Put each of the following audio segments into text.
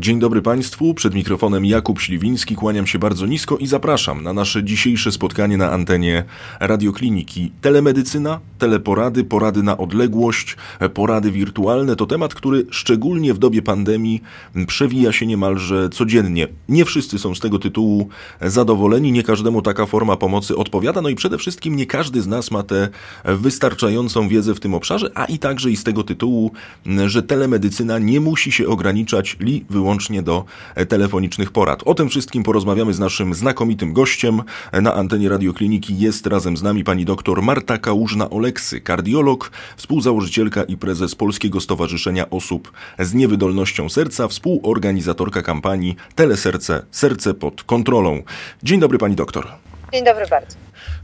Dzień dobry Państwu, przed mikrofonem Jakub Śliwiński, kłaniam się bardzo nisko i zapraszam na nasze dzisiejsze spotkanie na antenie Radiokliniki. Telemedycyna, teleporady, porady na odległość, porady wirtualne to temat, który szczególnie w dobie pandemii przewija się niemalże codziennie. Nie wszyscy są z tego tytułu zadowoleni, nie każdemu taka forma pomocy odpowiada, no i przede wszystkim nie każdy z nas ma tę wystarczającą wiedzę w tym obszarze, a i także i z tego tytułu, że telemedycyna nie musi się ograniczać li wyłącznie wyłącznie do e, telefonicznych porad. O tym wszystkim porozmawiamy z naszym znakomitym gościem. Na antenie radiokliniki jest razem z nami pani doktor Marta Kałużna-Oleksy, kardiolog, współzałożycielka i prezes Polskiego Stowarzyszenia Osób z Niewydolnością Serca, współorganizatorka kampanii Teleserce, serce pod kontrolą. Dzień dobry pani doktor. Dzień dobry bardzo.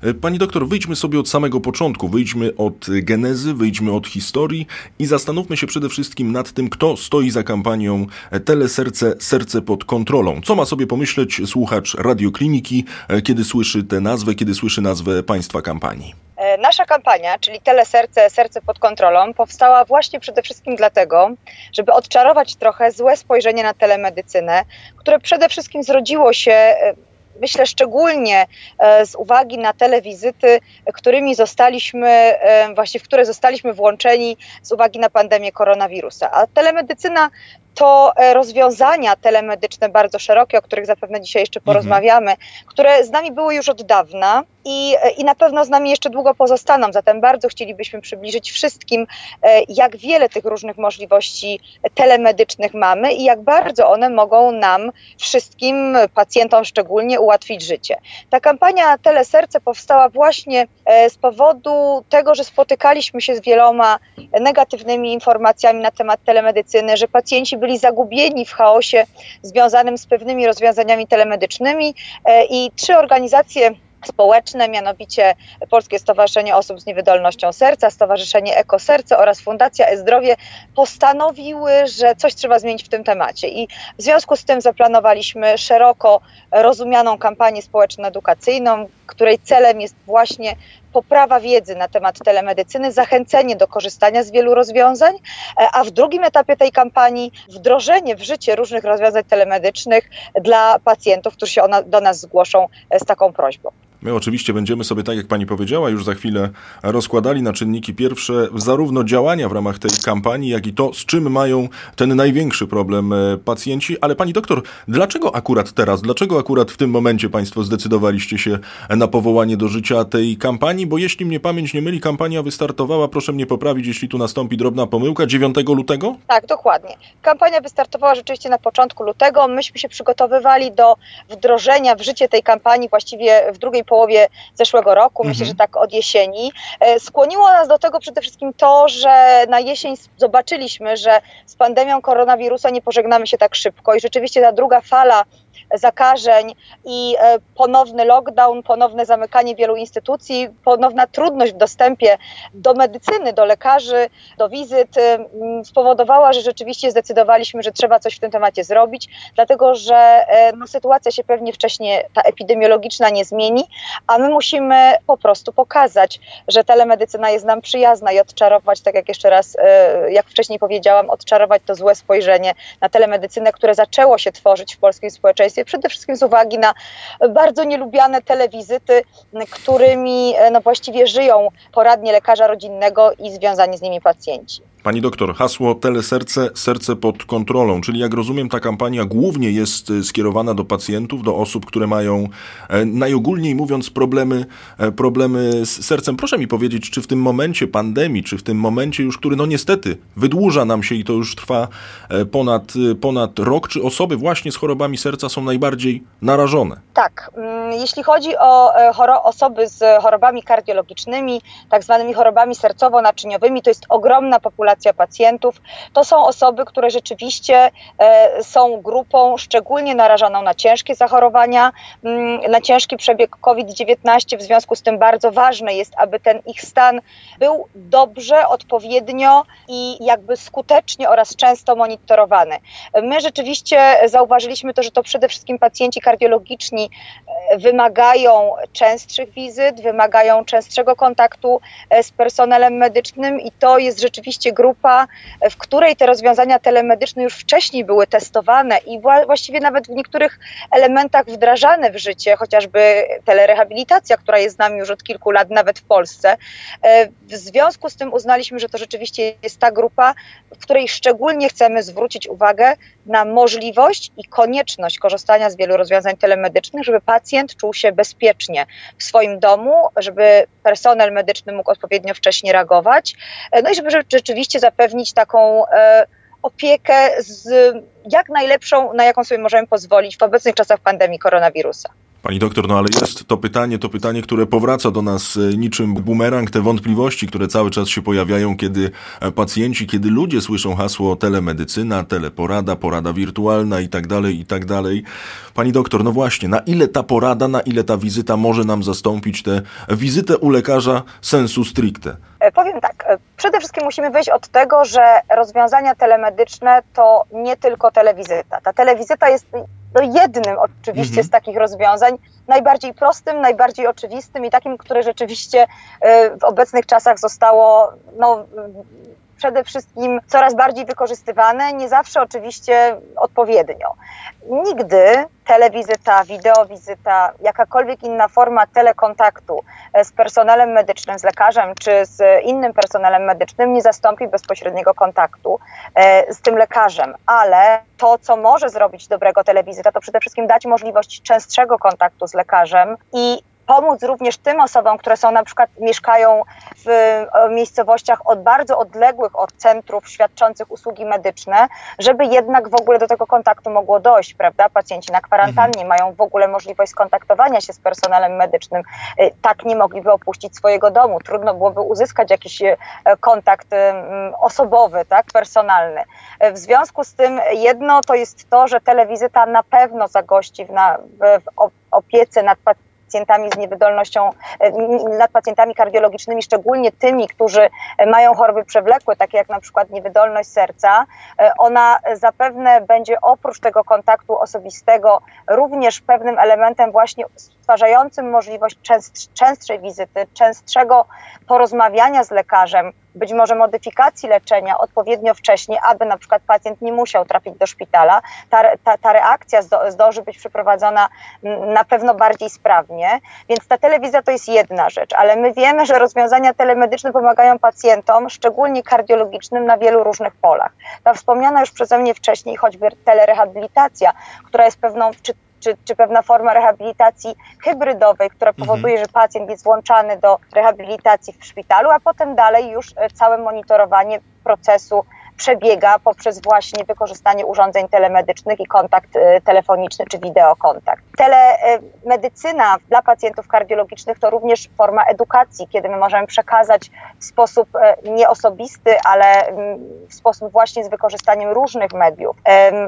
E, pani doktor, wyjdźmy sobie od samego początku, wyjdźmy od genezy, wyjdźmy od historii i zastanówmy się przede wszystkim nad tym, kto stoi za kampanią Teleserce, serce pod kontrolą. Co ma sobie pomyśleć słuchacz radiokliniki, e, kiedy słyszy tę nazwę, kiedy słyszy nazwę państwa kampanii? E, nasza kampania, czyli Teleserce, serce pod kontrolą, powstała właśnie przede wszystkim dlatego, żeby odczarować trochę złe spojrzenie na telemedycynę, które przede wszystkim zrodziło się myślę szczególnie e, z uwagi na telewizyty, którymi zostaliśmy, e, właśnie w które zostaliśmy włączeni z uwagi na pandemię koronawirusa. A telemedycyna to e, rozwiązania telemedyczne bardzo szerokie, o których zapewne dzisiaj jeszcze mhm. porozmawiamy, mhm. które z nami były już od dawna i, e, i na pewno z nami jeszcze długo pozostaną. Zatem bardzo chcielibyśmy przybliżyć wszystkim, e, jak wiele tych różnych możliwości telemedycznych mamy i jak bardzo one mogą nam, wszystkim pacjentom szczególnie, ułatwić życie. Ta kampania Teleserce powstała właśnie z powodu tego, że spotykaliśmy się z wieloma negatywnymi informacjami na temat telemedycyny, że pacjenci byli byli zagubieni w chaosie związanym z pewnymi rozwiązaniami telemedycznymi e, i trzy organizacje społeczne, mianowicie Polskie Stowarzyszenie Osób z Niewydolnością Serca, Stowarzyszenie Ekoserce oraz Fundacja E-Zdrowie postanowiły, że coś trzeba zmienić w tym temacie. I w związku z tym zaplanowaliśmy szeroko rozumianą kampanię społeczno-edukacyjną, której celem jest właśnie poprawa wiedzy na temat telemedycyny, zachęcenie do korzystania z wielu rozwiązań, e, a w drugim etapie tej kampanii wdrożenie w życie różnych rozwiązań telemedycznych dla pacjentów, którzy się do nas zgłoszą e, z taką prośbą. My oczywiście będziemy sobie, tak jak pani powiedziała, już za chwilę rozkładali na czynniki pierwsze zarówno działania w ramach tej kampanii, jak i to, z czym mają ten największy problem e, pacjenci. Ale pani doktor, dlaczego akurat teraz, dlaczego akurat w tym momencie państwo zdecydowaliście się na powołanie do życia tej kampanii? Bo jeśli mnie pamięć nie myli, kampania wystartowała, proszę mnie poprawić, jeśli tu nastąpi drobna pomyłka, 9 lutego? Tak, dokładnie. Kampania wystartowała rzeczywiście na początku lutego. Myśmy się przygotowywali do wdrożenia w życie tej kampanii właściwie w drugiej połowie zeszłego roku, mhm. myślę, że tak od jesieni. E, skłoniło nas do tego przede wszystkim to, że na jesień zobaczyliśmy, że z pandemią koronawirusa nie pożegnamy się tak szybko i rzeczywiście ta druga fala zakażeń i e, ponowny lockdown, ponowne zamykanie wielu instytucji, ponowna trudność w dostępie do medycyny, do lekarzy, do wizyt e, spowodowała, że rzeczywiście zdecydowaliśmy, że trzeba coś w tym temacie zrobić, dlatego że e, no, sytuacja się pewnie wcześniej, ta epidemiologiczna nie zmieni, a my musimy po prostu pokazać, że telemedycyna jest nam przyjazna i odczarować, tak jak jeszcze raz, jak wcześniej powiedziałam, odczarować to złe spojrzenie na telemedycynę, które zaczęło się tworzyć w polskim społeczeństwie przede wszystkim z uwagi na bardzo nielubiane telewizyty, którymi no, właściwie żyją poradnie lekarza rodzinnego i związani z nimi pacjenci. Pani doktor, hasło Teleserce, serce pod kontrolą, czyli jak rozumiem ta kampania głównie jest e, skierowana do pacjentów, do osób, które mają e, najogólniej mówiąc problemy, e, problemy z sercem. Proszę mi powiedzieć, czy w tym momencie pandemii, czy w tym momencie już, który no niestety wydłuża nam się i to już trwa ponad, ponad rok, czy osoby właśnie z chorobami serca są najbardziej narażone? Tak, mm, jeśli chodzi o osoby z chorobami kardiologicznymi, tak zwanymi chorobami sercowo-naczyniowymi, to jest ogromna populacja pacjentów. To są osoby, które rzeczywiście e, są grupą szczególnie narażoną na ciężkie zachorowania, mm, na ciężki przebieg COVID-19. W związku z tym bardzo ważne jest, aby ten ich stan był dobrze, odpowiednio i jakby skutecznie oraz często monitorowany. My rzeczywiście zauważyliśmy to, że to przede wszystkim pacjenci kardiologiczni e, wymagają częstszych wizyt, wymagają częstszego kontaktu e, z personelem medycznym i to jest rzeczywiście grupa, e, w której te rozwiązania telemedyczne już wcześniej były testowane i właściwie nawet w niektórych elementach wdrażane w życie, chociażby telerehabilitacja, która jest z nami już od kilku lat, nawet w Polsce. W związku z tym uznaliśmy, że to rzeczywiście jest ta grupa, w której szczególnie chcemy zwrócić uwagę na możliwość i konieczność korzystania z wielu rozwiązań telemedycznych, żeby pacjent czuł się bezpiecznie w swoim domu, żeby personel medyczny mógł odpowiednio wcześnie reagować, e, no i żeby rzeczywiście zapewnić taką e, opiekę z jak najlepszą, na jaką sobie możemy pozwolić w obecnych czasach pandemii koronawirusa. Pani doktor, no ale jest to pytanie, to pytanie, które powraca do nas e, niczym bumerang, te wątpliwości, które cały czas się pojawiają, kiedy e, pacjenci, kiedy ludzie słyszą hasło telemedycyna, teleporada, porada wirtualna i tak dalej, i tak dalej. Pani doktor, no właśnie, na ile ta porada, na ile ta wizyta może nam zastąpić tę wizytę u lekarza sensu stricte? E, powiem tak, przede wszystkim musimy wyjść od tego, że rozwiązania telemedyczne to nie tylko telewizyta. Ta telewizyta jest no jednym oczywiście mhm. z takich rozwiązań, najbardziej prostym, najbardziej oczywistym i takim, które rzeczywiście y, w obecnych czasach zostało no, przede wszystkim coraz bardziej wykorzystywane, nie zawsze oczywiście odpowiednio. Nigdy telewizyta, wideowizyta, jakakolwiek inna forma telekontaktu e, z personelem medycznym, z lekarzem czy z innym personelem medycznym nie zastąpi bezpośredniego kontaktu e, z tym lekarzem, ale to, co może zrobić dobrego telewizyta, to przede wszystkim dać możliwość częstszego kontaktu z lekarzem i pomóc również tym osobom, które są na przykład mieszkają w e, miejscowościach od bardzo odległych od centrów świadczących usługi medyczne, żeby jednak w ogóle do tego kontaktu mogło dojść, prawda? Pacjenci na kwarantannie mhm. mają w ogóle możliwość skontaktowania się z personelem medycznym. E, tak nie mogliby opuścić swojego domu. Trudno byłoby uzyskać jakiś e, kontakt osobowy, tak, personalny. W związku z tym jedno to jest to, że telewizyta na pewno zagości w, na, w opiece nad pacjentem pacjentami z niewydolnością, e, nad pacjentami kardiologicznymi, szczególnie tymi, którzy mają choroby przewlekłe, takie jak na przykład niewydolność serca, e, ona zapewne będzie oprócz tego kontaktu osobistego również pewnym elementem właśnie stwarzającym możliwość częst, częstszej wizyty, częstszego porozmawiania z lekarzem, być może modyfikacji leczenia odpowiednio wcześnie, aby na przykład pacjent nie musiał trafić do szpitala. Ta, ta, ta reakcja zdąży być przeprowadzona na pewno bardziej sprawnie, więc ta telewizja to jest jedna rzecz, ale my wiemy, że rozwiązania telemedyczne pomagają pacjentom, szczególnie kardiologicznym, na wielu różnych polach. Ta wspomniana już przeze mnie wcześniej choćby telerehabilitacja, która jest pewną, czy czy, czy pewna forma rehabilitacji hybrydowej, która mhm. powoduje, mhm. że pacjent jest włączany do rehabilitacji w szpitalu, a potem dalej już e, całe monitorowanie procesu przebiega poprzez właśnie wykorzystanie urządzeń telemedycznych i kontakt y, telefoniczny czy wideokontakt. Telemedycyna dla pacjentów kardiologicznych to również forma edukacji, kiedy my możemy przekazać w sposób y, nieosobisty, ale mm, w sposób właśnie z wykorzystaniem różnych mediów,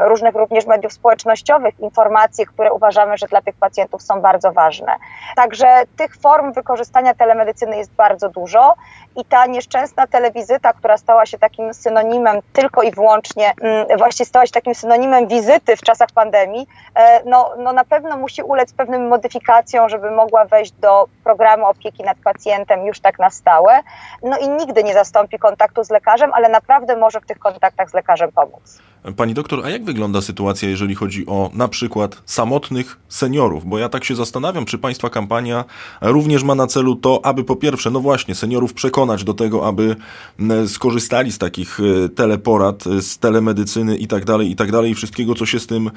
różnych również mediów społecznościowych, informacje, które uważamy, że dla tych pacjentów są bardzo ważne. Także tych form wykorzystania telemedycyny jest bardzo dużo i ta nieszczęsna telewizyta, która stała się takim synonimem tylko i wyłącznie właśnie stała się takim synonimem wizyty w czasach pandemii, e, no, no na pewno musi ulec pewnym modyfikacjom, żeby mogła wejść do programu opieki nad pacjentem już tak na stałe. No i nigdy nie zastąpi kontaktu z lekarzem, ale naprawdę może w tych kontaktach z lekarzem pomóc. Pani doktor, a jak wygląda sytuacja, jeżeli chodzi o na przykład samotnych seniorów? Bo ja tak się zastanawiam, czy Państwa kampania również ma na celu to, aby po pierwsze, no właśnie, seniorów przekonać do tego, aby skorzystali z takich e, teleporad, e, z telemedycyny i tak dalej, i tak dalej, i wszystkiego, co się z tym e,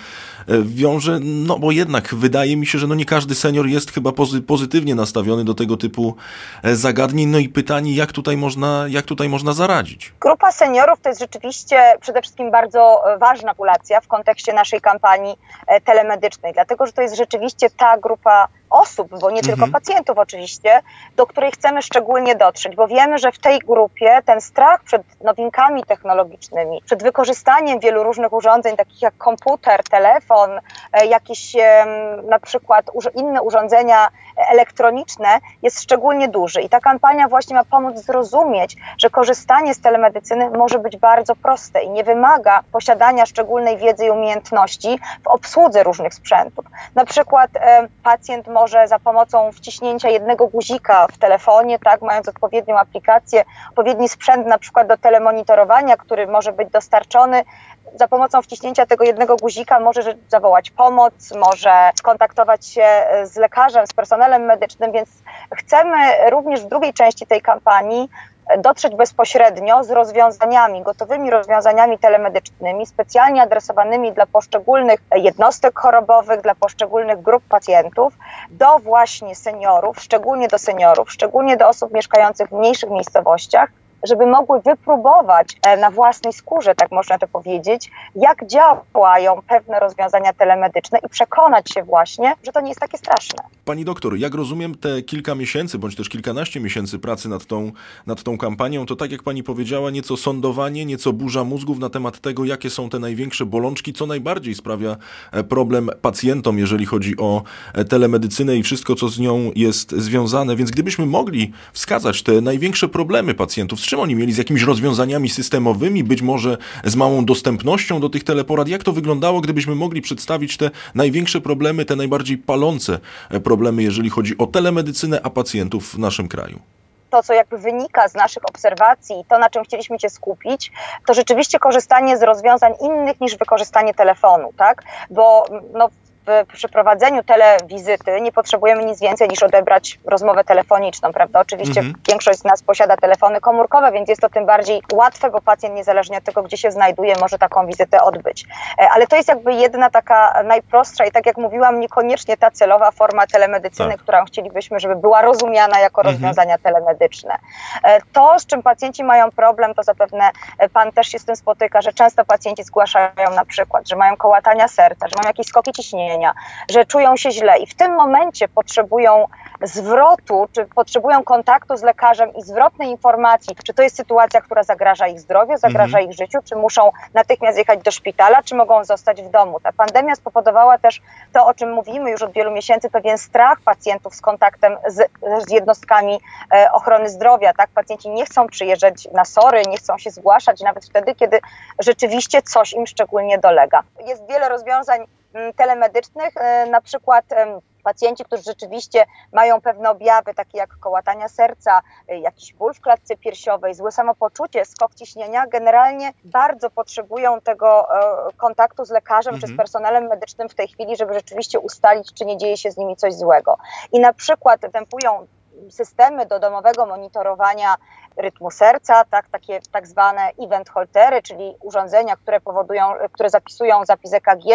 wiąże. No bo jednak wydaje mi się, że no nie każdy senior jest chyba pozytywnie nastawiony do tego typu zagadnień. No i pytanie, jak tutaj można, jak tutaj można zaradzić? Grupa seniorów to jest rzeczywiście przede wszystkim bardzo ważna populacja w kontekście naszej kampanii e, telemedycznej, dlatego że to jest rzeczywiście ta grupa osób, bo nie mhm. tylko pacjentów oczywiście, do której chcemy szczególnie dotrzeć, bo wiemy, że w tej grupie ten strach przed nowinkami technologicznymi, przed wykorzystaniem wielu różnych urządzeń, takich jak komputer, telefon, e, jakieś na przykład inne urządzenia elektroniczne, jest szczególnie duży. I ta kampania właśnie ma pomóc zrozumieć, że korzystanie z telemedycyny może być bardzo proste i nie wymaga posiadania szczególnej wiedzy i umiejętności w obsłudze różnych sprzętów. Na przykład pacjent może za pomocą wciśnięcia jednego guzika w telefonie, tak, mając odpowiednią aplikację, odpowiedni sprzęt na przykład do telemonitorowania, który może być dostarczony, za pomocą wciśnięcia tego jednego guzika może zawołać pomoc, może skontaktować się z lekarzem, z personelem medycznym, więc chcemy również w drugiej części tej kampanii dotrzeć bezpośrednio z rozwiązaniami, gotowymi rozwiązaniami telemedycznymi, specjalnie adresowanymi dla poszczególnych jednostek chorobowych, dla poszczególnych grup pacjentów, do właśnie seniorów, szczególnie do seniorów, szczególnie do osób mieszkających w mniejszych miejscowościach, żeby mogły wypróbować e, na własnej skórze, tak można to powiedzieć, jak działają pewne rozwiązania telemedyczne i przekonać się właśnie, że to nie jest takie straszne. Pani doktor, jak rozumiem te kilka miesięcy, bądź też kilkanaście miesięcy pracy nad tą, nad tą kampanią, to tak jak pani powiedziała, nieco sądowanie, nieco burza mózgów na temat tego, jakie są te największe bolączki, co najbardziej sprawia e, problem pacjentom, jeżeli chodzi o e, telemedycynę i wszystko, co z nią jest związane. Więc gdybyśmy mogli wskazać te największe problemy pacjentów, z czym oni mieli, z jakimiś rozwiązaniami systemowymi, być może z małą dostępnością do tych teleporad, jak to wyglądało, gdybyśmy mogli przedstawić te największe problemy, te najbardziej palące e, problemy, jeżeli chodzi o telemedycynę, a pacjentów w naszym kraju? to, co jakby wynika z naszych obserwacji to, na czym chcieliśmy się skupić, to rzeczywiście korzystanie z rozwiązań innych niż wykorzystanie telefonu, tak? Bo no, w przeprowadzeniu telewizyty nie potrzebujemy nic więcej niż odebrać rozmowę telefoniczną, prawda? Oczywiście mhm. większość z nas posiada telefony komórkowe, więc jest to tym bardziej łatwe, bo pacjent niezależnie od tego, gdzie się znajduje, może taką wizytę odbyć. E, ale to jest jakby jedna taka najprostsza i tak jak mówiłam, niekoniecznie ta celowa forma telemedycyny, tak. którą chcielibyśmy, żeby była rozumiana jako mhm. rozwiązania telemedyczne. E, to, z czym pacjenci mają problem, to zapewne e, pan też się z tym spotyka, że często pacjenci zgłaszają na przykład, że mają kołatania serca, że mają jakieś skoki ciśnienia, że czują się źle i w tym momencie potrzebują zwrotu, czy potrzebują kontaktu z lekarzem i zwrotnej informacji, czy to jest sytuacja, która zagraża ich zdrowiu, zagraża mhm. ich życiu, czy muszą natychmiast jechać do szpitala, czy mogą zostać w domu. Ta pandemia spowodowała też to, o czym mówimy już od wielu miesięcy, pewien strach pacjentów z kontaktem z, z jednostkami e, ochrony zdrowia. Tak? Pacjenci nie chcą przyjeżdżać na sory, nie chcą się zgłaszać, nawet wtedy, kiedy rzeczywiście coś im szczególnie dolega. Jest wiele rozwiązań telemedycznych, e, na przykład pacjenci, którzy rzeczywiście mają pewne objawy, takie jak kołatania serca, e, jakiś ból w klatce piersiowej, złe samopoczucie, skok ciśnienia, generalnie bardzo potrzebują tego e, kontaktu z lekarzem mhm. czy z mhm. personelem medycznym w tej chwili, żeby rzeczywiście ustalić, czy nie dzieje się z nimi coś złego. I na przykład występują systemy do domowego monitorowania rytmu serca, tak, takie tak zwane event holtery, czyli urządzenia, które powodują, które zapisują zapis EKG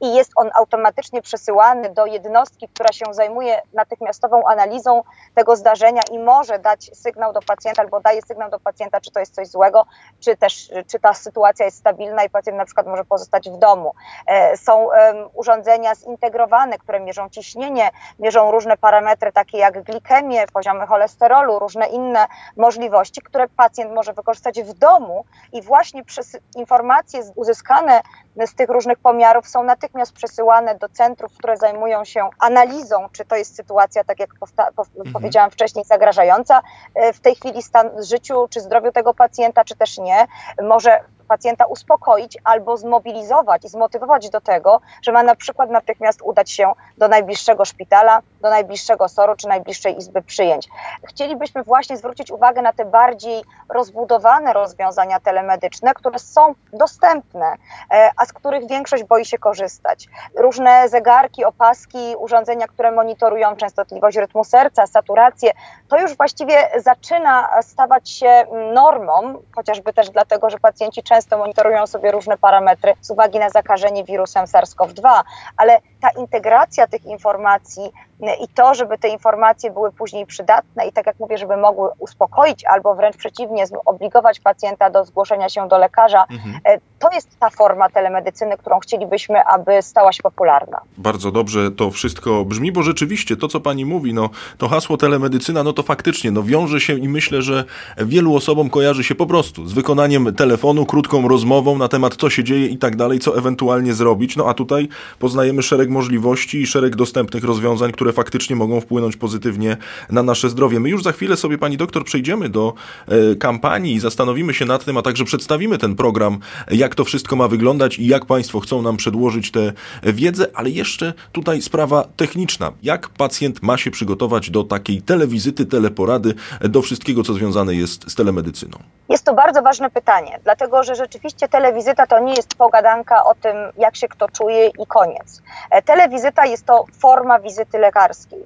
i jest on automatycznie przesyłany do jednostki, która się zajmuje natychmiastową analizą tego zdarzenia i może dać sygnał do pacjenta albo daje sygnał do pacjenta, czy to jest coś złego, czy też czy ta sytuacja jest stabilna i pacjent na przykład może pozostać w domu. E, są urządzenia zintegrowane, które mierzą ciśnienie, mierzą różne parametry takie jak glikemię, poziomy cholesterolu, różne inne możliwości które pacjent może wykorzystać w domu i właśnie przez informacje uzyskane z tych różnych pomiarów są natychmiast przesyłane do centrów, które zajmują się analizą, czy to jest sytuacja, tak jak mhm. powiedziałam wcześniej, zagrażająca e, w tej chwili stan życiu czy zdrowiu tego pacjenta, czy też nie. Może pacjenta uspokoić albo zmobilizować i zmotywować do tego, że ma na przykład natychmiast udać się do najbliższego szpitala, do najbliższego SOR-u czy najbliższej izby przyjęć. Chcielibyśmy właśnie zwrócić uwagę na te bardziej rozbudowane rozwiązania telemedyczne, które są dostępne, e, a z których większość boi się korzystać. Różne zegarki, opaski, urządzenia, które monitorują częstotliwość rytmu serca, saturację, to już właściwie zaczyna stawać się normą, chociażby też dlatego, że pacjenci często często monitorują sobie różne parametry z uwagi na zakażenie wirusem SARS-CoV-2, ale ta integracja tych informacji i to, żeby te informacje były później przydatne i tak jak mówię, żeby mogły uspokoić albo wręcz przeciwnie, zobligować pacjenta do zgłoszenia się do lekarza, mhm. E, to jest ta forma telemedycyny, którą chcielibyśmy, aby stała się popularna. Bardzo dobrze to wszystko brzmi, bo rzeczywiście to, co pani mówi, no to hasło telemedycyna, no to faktycznie no, wiąże się i myślę, że wielu osobom kojarzy się po prostu z wykonaniem telefonu, krótką rozmową na temat, co się dzieje i tak dalej, co ewentualnie zrobić. No a tutaj poznajemy szereg możliwości i szereg dostępnych rozwiązań, które faktycznie mogą wpłynąć pozytywnie na nasze zdrowie. My już za chwilę sobie, pani doktor, przejdziemy do e, kampanii i zastanowimy się nad tym, a także przedstawimy ten program, jak to wszystko ma wyglądać i jak państwo chcą nam przedłożyć tę wiedzę, ale jeszcze tutaj sprawa techniczna. Jak pacjent ma się przygotować do takiej telewizyty, teleporady, do wszystkiego, co związane jest z telemedycyną? Jest to bardzo ważne pytanie, dlatego że rzeczywiście telewizyta to nie jest pogadanka o tym, jak się kto czuje i koniec. E, telewizyta jest to forma wizyty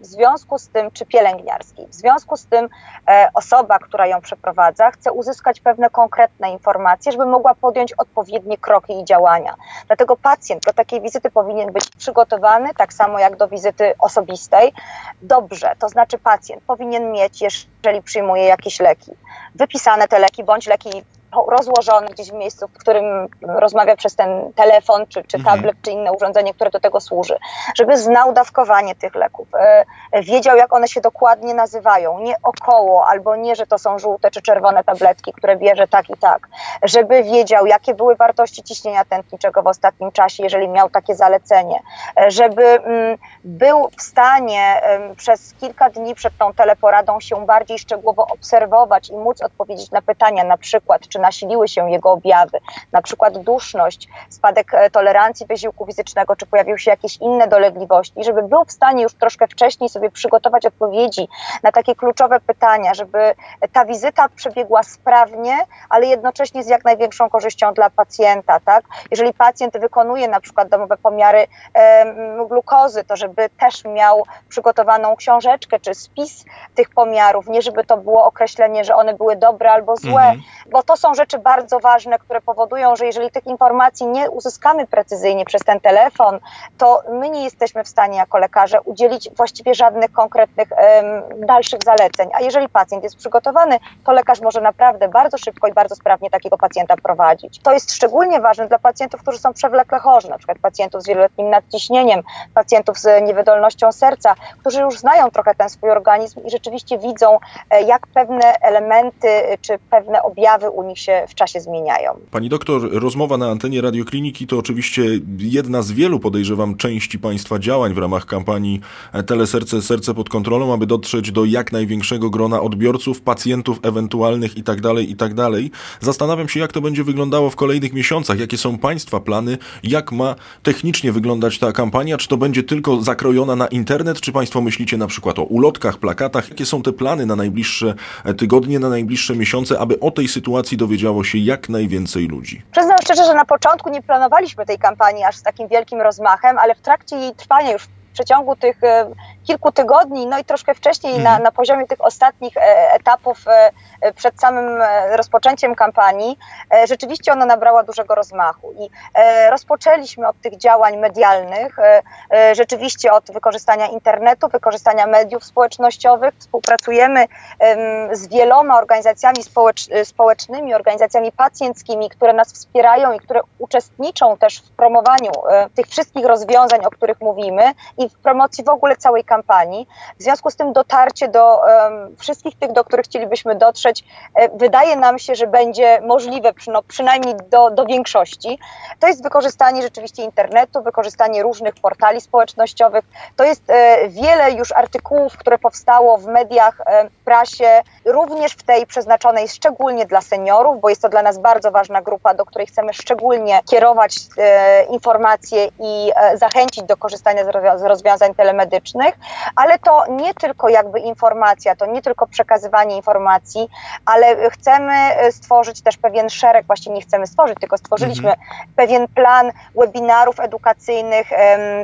w związku z tym, czy pielęgniarskiej. W związku z tym e, osoba, która ją przeprowadza, chce uzyskać pewne konkretne informacje, żeby mogła podjąć odpowiednie kroki i działania. Dlatego pacjent do takiej wizyty powinien być przygotowany, tak samo jak do wizyty osobistej, dobrze. To znaczy pacjent powinien mieć, jeżeli przyjmuje jakieś leki, wypisane te leki bądź leki rozłożony gdzieś w miejscu, w którym rozmawia przez ten telefon, czy, czy mhm. tablet, czy inne urządzenie, które do tego służy, żeby znał dawkowanie tych leków, e, wiedział, jak one się dokładnie nazywają, nie około, albo nie, że to są żółte czy czerwone tabletki, które bierze tak i tak, żeby wiedział, jakie były wartości ciśnienia tętniczego w ostatnim czasie, jeżeli miał takie zalecenie, e, żeby mm, był w stanie przez kilka dni przed tą teleporadą się bardziej szczegółowo obserwować i móc odpowiedzieć na pytania, na przykład, czy czy nasiliły się jego objawy, na przykład duszność, spadek e, tolerancji wysiłku fizycznego, czy pojawiły się jakieś inne dolegliwości, żeby był w stanie już troszkę wcześniej sobie przygotować odpowiedzi na takie kluczowe pytania, żeby ta wizyta przebiegła sprawnie, ale jednocześnie z jak największą korzyścią dla pacjenta, tak? Jeżeli pacjent wykonuje na przykład domowe pomiary glukozy, to żeby też miał przygotowaną książeczkę czy spis tych pomiarów, nie żeby to było określenie, że one były dobre albo złe, mhm. bo to są są rzeczy bardzo ważne, które powodują, że jeżeli tych informacji nie uzyskamy precyzyjnie przez ten telefon, to my nie jesteśmy w stanie jako lekarze udzielić właściwie żadnych konkretnych um, dalszych zaleceń. A jeżeli pacjent jest przygotowany, to lekarz może naprawdę bardzo szybko i bardzo sprawnie takiego pacjenta prowadzić. To jest szczególnie ważne dla pacjentów, którzy są przewlekle chorzy, na przykład pacjentów z wieloletnim nadciśnieniem, pacjentów z niewydolnością serca, którzy już znają trochę ten swój organizm i rzeczywiście widzą, e, jak pewne elementy czy pewne objawy u nich się w czasie zmieniają. Pani doktor, rozmowa na antenie radiokliniki to oczywiście jedna z wielu, podejrzewam, części Państwa działań w ramach kampanii Teleserce, Serce pod kontrolą, aby dotrzeć do jak największego grona odbiorców, pacjentów ewentualnych itd., tak itd. Tak Zastanawiam się, jak to będzie wyglądało w kolejnych miesiącach, jakie są Państwa plany, jak ma technicznie wyglądać ta kampania, czy to będzie tylko zakrojona na internet, czy Państwo myślicie na przykład o ulotkach, plakatach, jakie są te plany na najbliższe tygodnie, na najbliższe miesiące, aby o tej sytuacji dowiedziało się jak najwięcej ludzi. Przyznam szczerze, że na początku nie planowaliśmy tej kampanii aż z takim wielkim rozmachem, ale w trakcie jej trwania już w przeciągu tych e, kilku tygodni, no i troszkę wcześniej na, mhm. na poziomie tych ostatnich e, etapów e, przed samym rozpoczęciem kampanii, rzeczywiście ona nabrała dużego rozmachu i rozpoczęliśmy od tych działań medialnych, rzeczywiście od wykorzystania internetu, wykorzystania mediów społecznościowych, współpracujemy z wieloma organizacjami społecznymi, organizacjami pacjenckimi, które nas wspierają i które uczestniczą też w promowaniu tych wszystkich rozwiązań, o których mówimy i w promocji w ogóle całej kampanii. W związku z tym dotarcie do um, wszystkich tych, do których chcielibyśmy dotrzeć, e, wydaje nam się, że będzie możliwe no, przynajmniej do, do większości. To jest wykorzystanie rzeczywiście internetu, wykorzystanie różnych portali społecznościowych. To jest e, wiele już artykułów, które powstało w mediach, e, prasie, również w tej przeznaczonej szczególnie dla seniorów, bo jest to dla nas bardzo ważna grupa, do której chcemy szczególnie kierować e, informacje i e, zachęcić do korzystania z rozwiązań telemedycznych, ale to nie tylko jakby informacja, to nie tylko przekazywanie informacji, ale chcemy e, stworzyć też pewien szereg, właściwie nie chcemy stworzyć, tylko stworzyliśmy mhm. pewien plan webinarów edukacyjnych,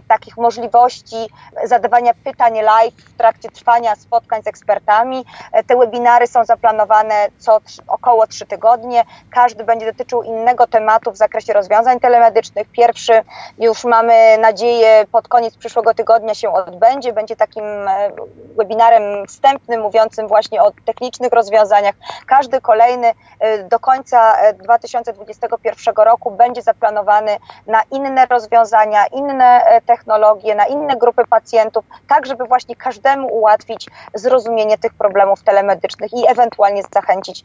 takich możliwości zadawania pytań live w trakcie trwania spotkań z ekspertami. E, te webinary są zaplanowane co około trzy tygodnie. Każdy będzie dotyczył innego tematu w zakresie rozwiązań telemedycznych. Pierwszy już mamy nadzieję pod koniec przyszłego tygodnia się odbędzie. Będzie takim webinarem wstępnym, mówiącym właśnie o technicznych rozwiązaniach. Każdy kolejny do końca 2021 roku będzie zaplanowany na inne rozwiązania, inne technologie, na inne grupy pacjentów, tak żeby właśnie każdemu ułatwić zrozumienie tych problemów telemedycznych i ewentualnie zachęcić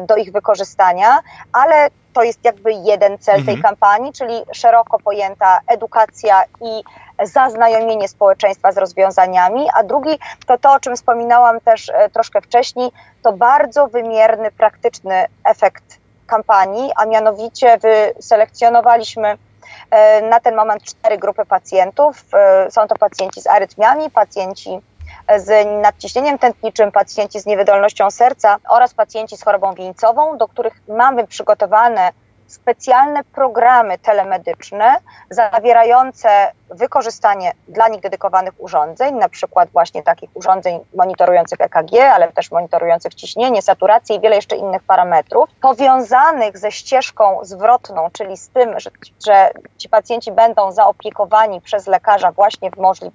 do ich wykorzystania, ale to jest jakby jeden cel tej mhm. kampanii, czyli szeroko pojęta edukacja i zaznajomienie społeczeństwa z rozwiązaniami, a drugi to to, o czym wspominałam też e, troszkę wcześniej, to bardzo wymierny, praktyczny efekt kampanii, a mianowicie wyselekcjonowaliśmy e, na ten moment cztery grupy pacjentów. E, są to pacjenci z arytmiami, pacjenci z nadciśnieniem tętniczym, pacjenci z niewydolnością serca oraz pacjenci z chorobą wieńcową, do których mamy przygotowane specjalne programy telemedyczne zawierające wykorzystanie dla nich dedykowanych urządzeń, na przykład właśnie takich urządzeń monitorujących EKG, ale też monitorujących ciśnienie, saturację i wiele jeszcze innych parametrów, powiązanych ze ścieżką zwrotną, czyli z tym, że, że ci pacjenci będą zaopiekowani przez lekarza właśnie możli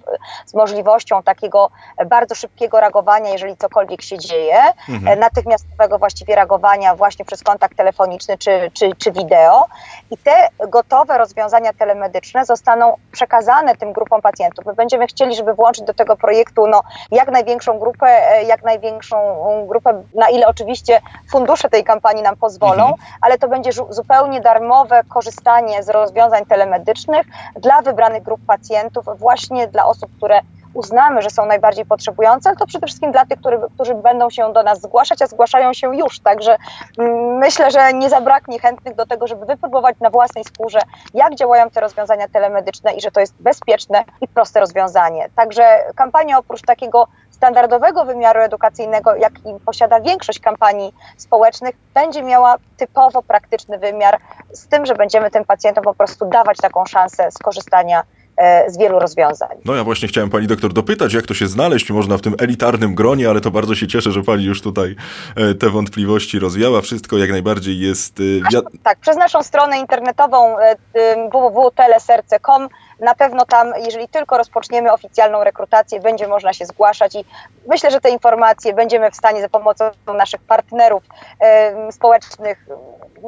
z możliwością takiego bardzo szybkiego reagowania, jeżeli cokolwiek się dzieje, mhm. natychmiastowego właściwie reagowania właśnie przez kontakt telefoniczny czy, czy, czy wideo. I te gotowe rozwiązania telemedyczne zostaną przekazane przekazane tym grupom pacjentów. My będziemy chcieli, żeby włączyć do tego projektu no, jak największą grupę, e, jak największą grupę, na ile oczywiście fundusze tej kampanii nam pozwolą, mhm. ale to będzie zupełnie darmowe korzystanie z rozwiązań telemedycznych dla wybranych grup pacjentów, właśnie dla osób, które uznamy, że są najbardziej potrzebujące, ale to przede wszystkim dla tych, którzy, którzy będą się do nas zgłaszać, a zgłaszają się już. Także mm, myślę, że nie zabraknie chętnych do tego, żeby wypróbować na własnej skórze, jak działają te rozwiązania telemedyczne i że to jest bezpieczne i proste rozwiązanie. Także kampania oprócz takiego standardowego wymiaru edukacyjnego, jaki posiada większość kampanii społecznych, będzie miała typowo praktyczny wymiar, z tym, że będziemy tym pacjentom po prostu dawać taką szansę skorzystania z wielu rozwiązań. No ja właśnie chciałem pani doktor dopytać, jak to się znaleźć można w tym elitarnym gronie, ale to bardzo się cieszę, że pani już tutaj e, te wątpliwości rozwiała. Wszystko jak najbardziej jest... E, tak, przez naszą stronę internetową www.teleserce.com na pewno tam, jeżeli tylko rozpoczniemy oficjalną rekrutację, będzie można się zgłaszać i myślę, że te informacje będziemy w stanie za pomocą naszych partnerów społecznych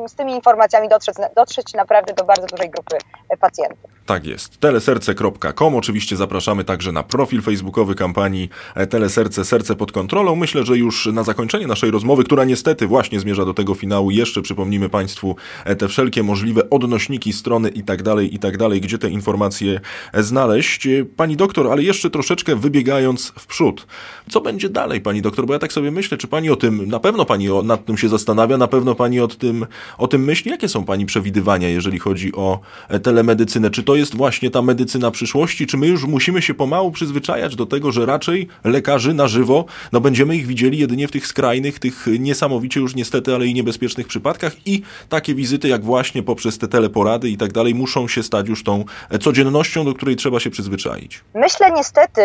z tymi informacjami dotrzeć, dotrzeć naprawdę do bardzo dużej grupy pacjentów. Tak jest. Teleserce.com. Oczywiście zapraszamy także na profil facebookowy kampanii e, Teleserce Serce pod kontrolą. Myślę, że już na zakończenie naszej rozmowy, która niestety właśnie zmierza do tego finału, jeszcze przypomnimy Państwu e, te wszelkie możliwe odnośniki strony i tak dalej, i tak dalej, gdzie te informacje e, znaleźć. Pani doktor, ale jeszcze troszeczkę wybiegając w przód. Co będzie dalej, pani doktor? Bo ja tak sobie myślę, czy pani o tym, na pewno pani nad tym się zastanawia, na pewno pani o tym, o tym myśli. Jakie są pani przewidywania, jeżeli chodzi o telemedycynę? Czy to jest właśnie ta medycyna przyszłości? Czy my już musimy się pomału przyzwyczajać do tego, że raczej lekarzy na żywo, no będziemy ich widzieli jedynie w tych skrajnych, tych niesamowicie już niestety, ale i niebezpiecznych przypadkach i takie wizyty jak właśnie poprzez te teleporady i tak dalej muszą się stać już tą codziennością, do której trzeba się przyzwyczaić. Myślę niestety,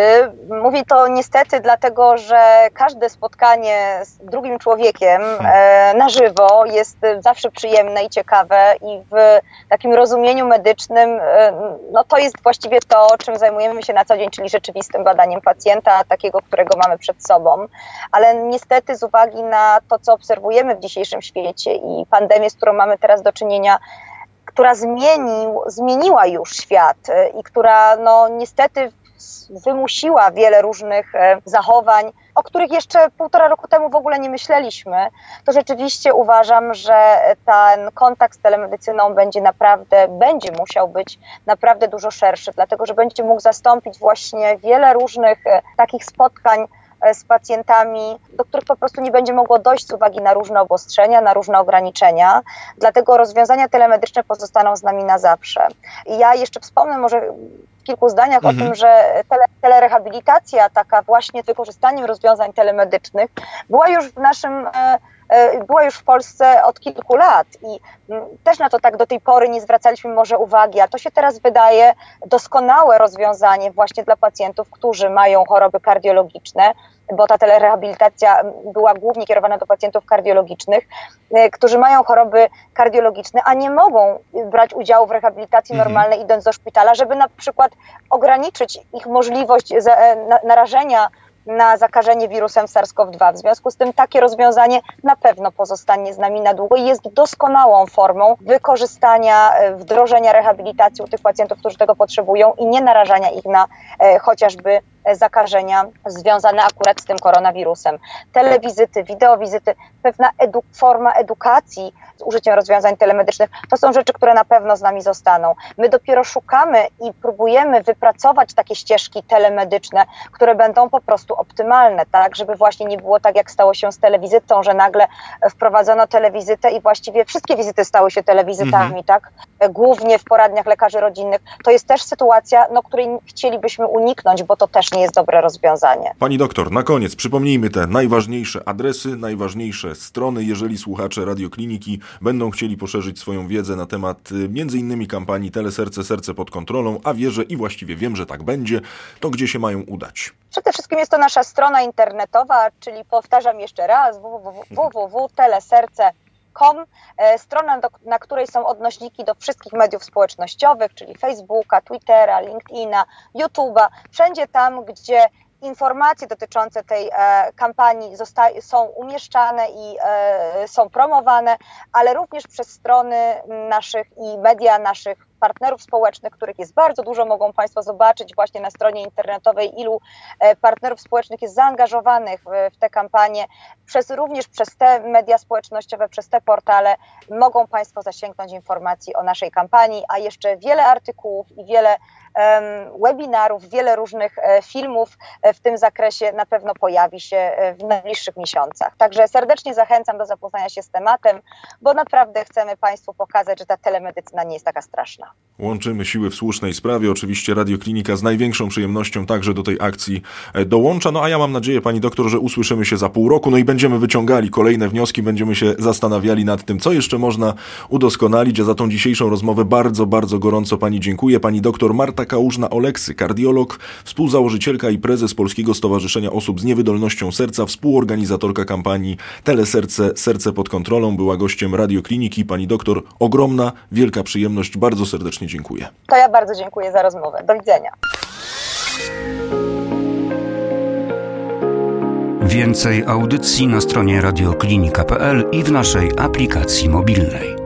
mówię to niestety dlatego, że każde spotkanie z drugim człowiekiem hmm. e, na żywo jest zawsze przyjemne i ciekawe i w takim rozumieniu medycznym e, no to jest właściwie to, czym zajmujemy się na co dzień, czyli rzeczywistym badaniem pacjenta, takiego, którego mamy przed sobą. Ale niestety z uwagi na to, co obserwujemy w dzisiejszym świecie i pandemię, z którą mamy teraz do czynienia, która zmienił, zmieniła już świat i która no niestety wymusiła wiele różnych e, zachowań, o których jeszcze półtora roku temu w ogóle nie myśleliśmy, to rzeczywiście uważam, że ten kontakt z telemedycyną będzie naprawdę, będzie musiał być naprawdę dużo szerszy, dlatego że będzie mógł zastąpić właśnie wiele różnych e, takich spotkań e, z pacjentami, do których po prostu nie będzie mogło dojść z uwagi na różne obostrzenia, na różne ograniczenia. Dlatego rozwiązania telemedyczne pozostaną z nami na zawsze. I ja jeszcze wspomnę może kilku zdaniach mhm. o tym, że tele, telerehabilitacja, taka właśnie z wykorzystaniem rozwiązań telemedycznych, była już w naszym e, była już w Polsce od kilku lat i mm, też na to tak do tej pory nie zwracaliśmy może uwagi, a to się teraz wydaje doskonałe rozwiązanie właśnie dla pacjentów, którzy mają choroby kardiologiczne, bo ta telerehabilitacja była głównie kierowana do pacjentów kardiologicznych, e, którzy mają choroby kardiologiczne, a nie mogą brać udziału w rehabilitacji mhm. normalnej idąc do szpitala, żeby na przykład ograniczyć ich możliwość e, narażenia na zakażenie wirusem SARS-CoV-2. W związku z tym takie rozwiązanie na pewno pozostanie z nami na długo i jest doskonałą formą wykorzystania, e, wdrożenia rehabilitacji u tych pacjentów, którzy tego potrzebują i nie narażania ich na e, chociażby zakażenia związane akurat z tym koronawirusem. Telewizyty, wideowizyty, pewna edu forma edukacji z użyciem rozwiązań telemedycznych, to są rzeczy, które na pewno z nami zostaną. My dopiero szukamy i próbujemy wypracować takie ścieżki telemedyczne, które będą po prostu optymalne, tak, żeby właśnie nie było tak, jak stało się z telewizytą, że nagle wprowadzono telewizytę i właściwie wszystkie wizyty stały się telewizytami, mhm. tak, głównie w poradniach lekarzy rodzinnych. To jest też sytuacja, no, której chcielibyśmy uniknąć, bo to też nie jest dobre rozwiązanie. Pani doktor, na koniec przypomnijmy te najważniejsze adresy, najważniejsze strony, jeżeli słuchacze radiokliniki będą chcieli poszerzyć swoją wiedzę na temat y, m.in. kampanii Teleserce, Serce pod kontrolą, a wierzę i właściwie wiem, że tak będzie, to gdzie się mają udać? Przede wszystkim jest to nasza strona internetowa, czyli powtarzam jeszcze raz www.teleserce.com, e, strona, do, na której są odnośniki do wszystkich mediów społecznościowych, czyli Facebooka, Twittera, LinkedIna, YouTube'a, wszędzie tam, gdzie informacje dotyczące tej e, kampanii są umieszczane i e, są promowane, ale również przez strony naszych i media naszych partnerów społecznych, których jest bardzo dużo, mogą Państwo zobaczyć właśnie na stronie internetowej, ilu e, partnerów społecznych jest zaangażowanych w, tę kampanię. Przez, również przez te media społecznościowe, przez te portale mogą Państwo zasięgnąć informacji o naszej kampanii, a jeszcze wiele artykułów i wiele webinarów, wiele różnych e, filmów e, w tym zakresie na pewno pojawi się w najbliższych miesiącach. Także serdecznie zachęcam do zapoznania się z tematem, bo naprawdę chcemy Państwu pokazać, że ta telemedycyna nie jest taka straszna. Łączymy siły w słusznej sprawie. Oczywiście Radioklinika z największą przyjemnością także do tej akcji dołącza. No a ja mam nadzieję, pani doktor, że usłyszymy się za pół roku, no i będziemy wyciągali kolejne wnioski, będziemy się zastanawiali nad tym, co jeszcze można udoskonalić. A za tą dzisiejszą rozmowę bardzo, bardzo gorąco pani dziękuję. Pani doktor Marta Kałużna-Oleksy, kardiolog, współzałożycielka i prezes Polskiego Stowarzyszenia Osób z Niewydolnością Serca, współorganizatorka kampanii Teleserce, Serce pod kontrolą, była gościem Radiokliniki. Pani doktor, ogromna, wielka przyjemność, bardzo serdecznie dziękuję. To ja bardzo dziękuję za rozmowę. Do widzenia. Więcej audycji na stronie radioklinika.pl i w naszej aplikacji mobilnej.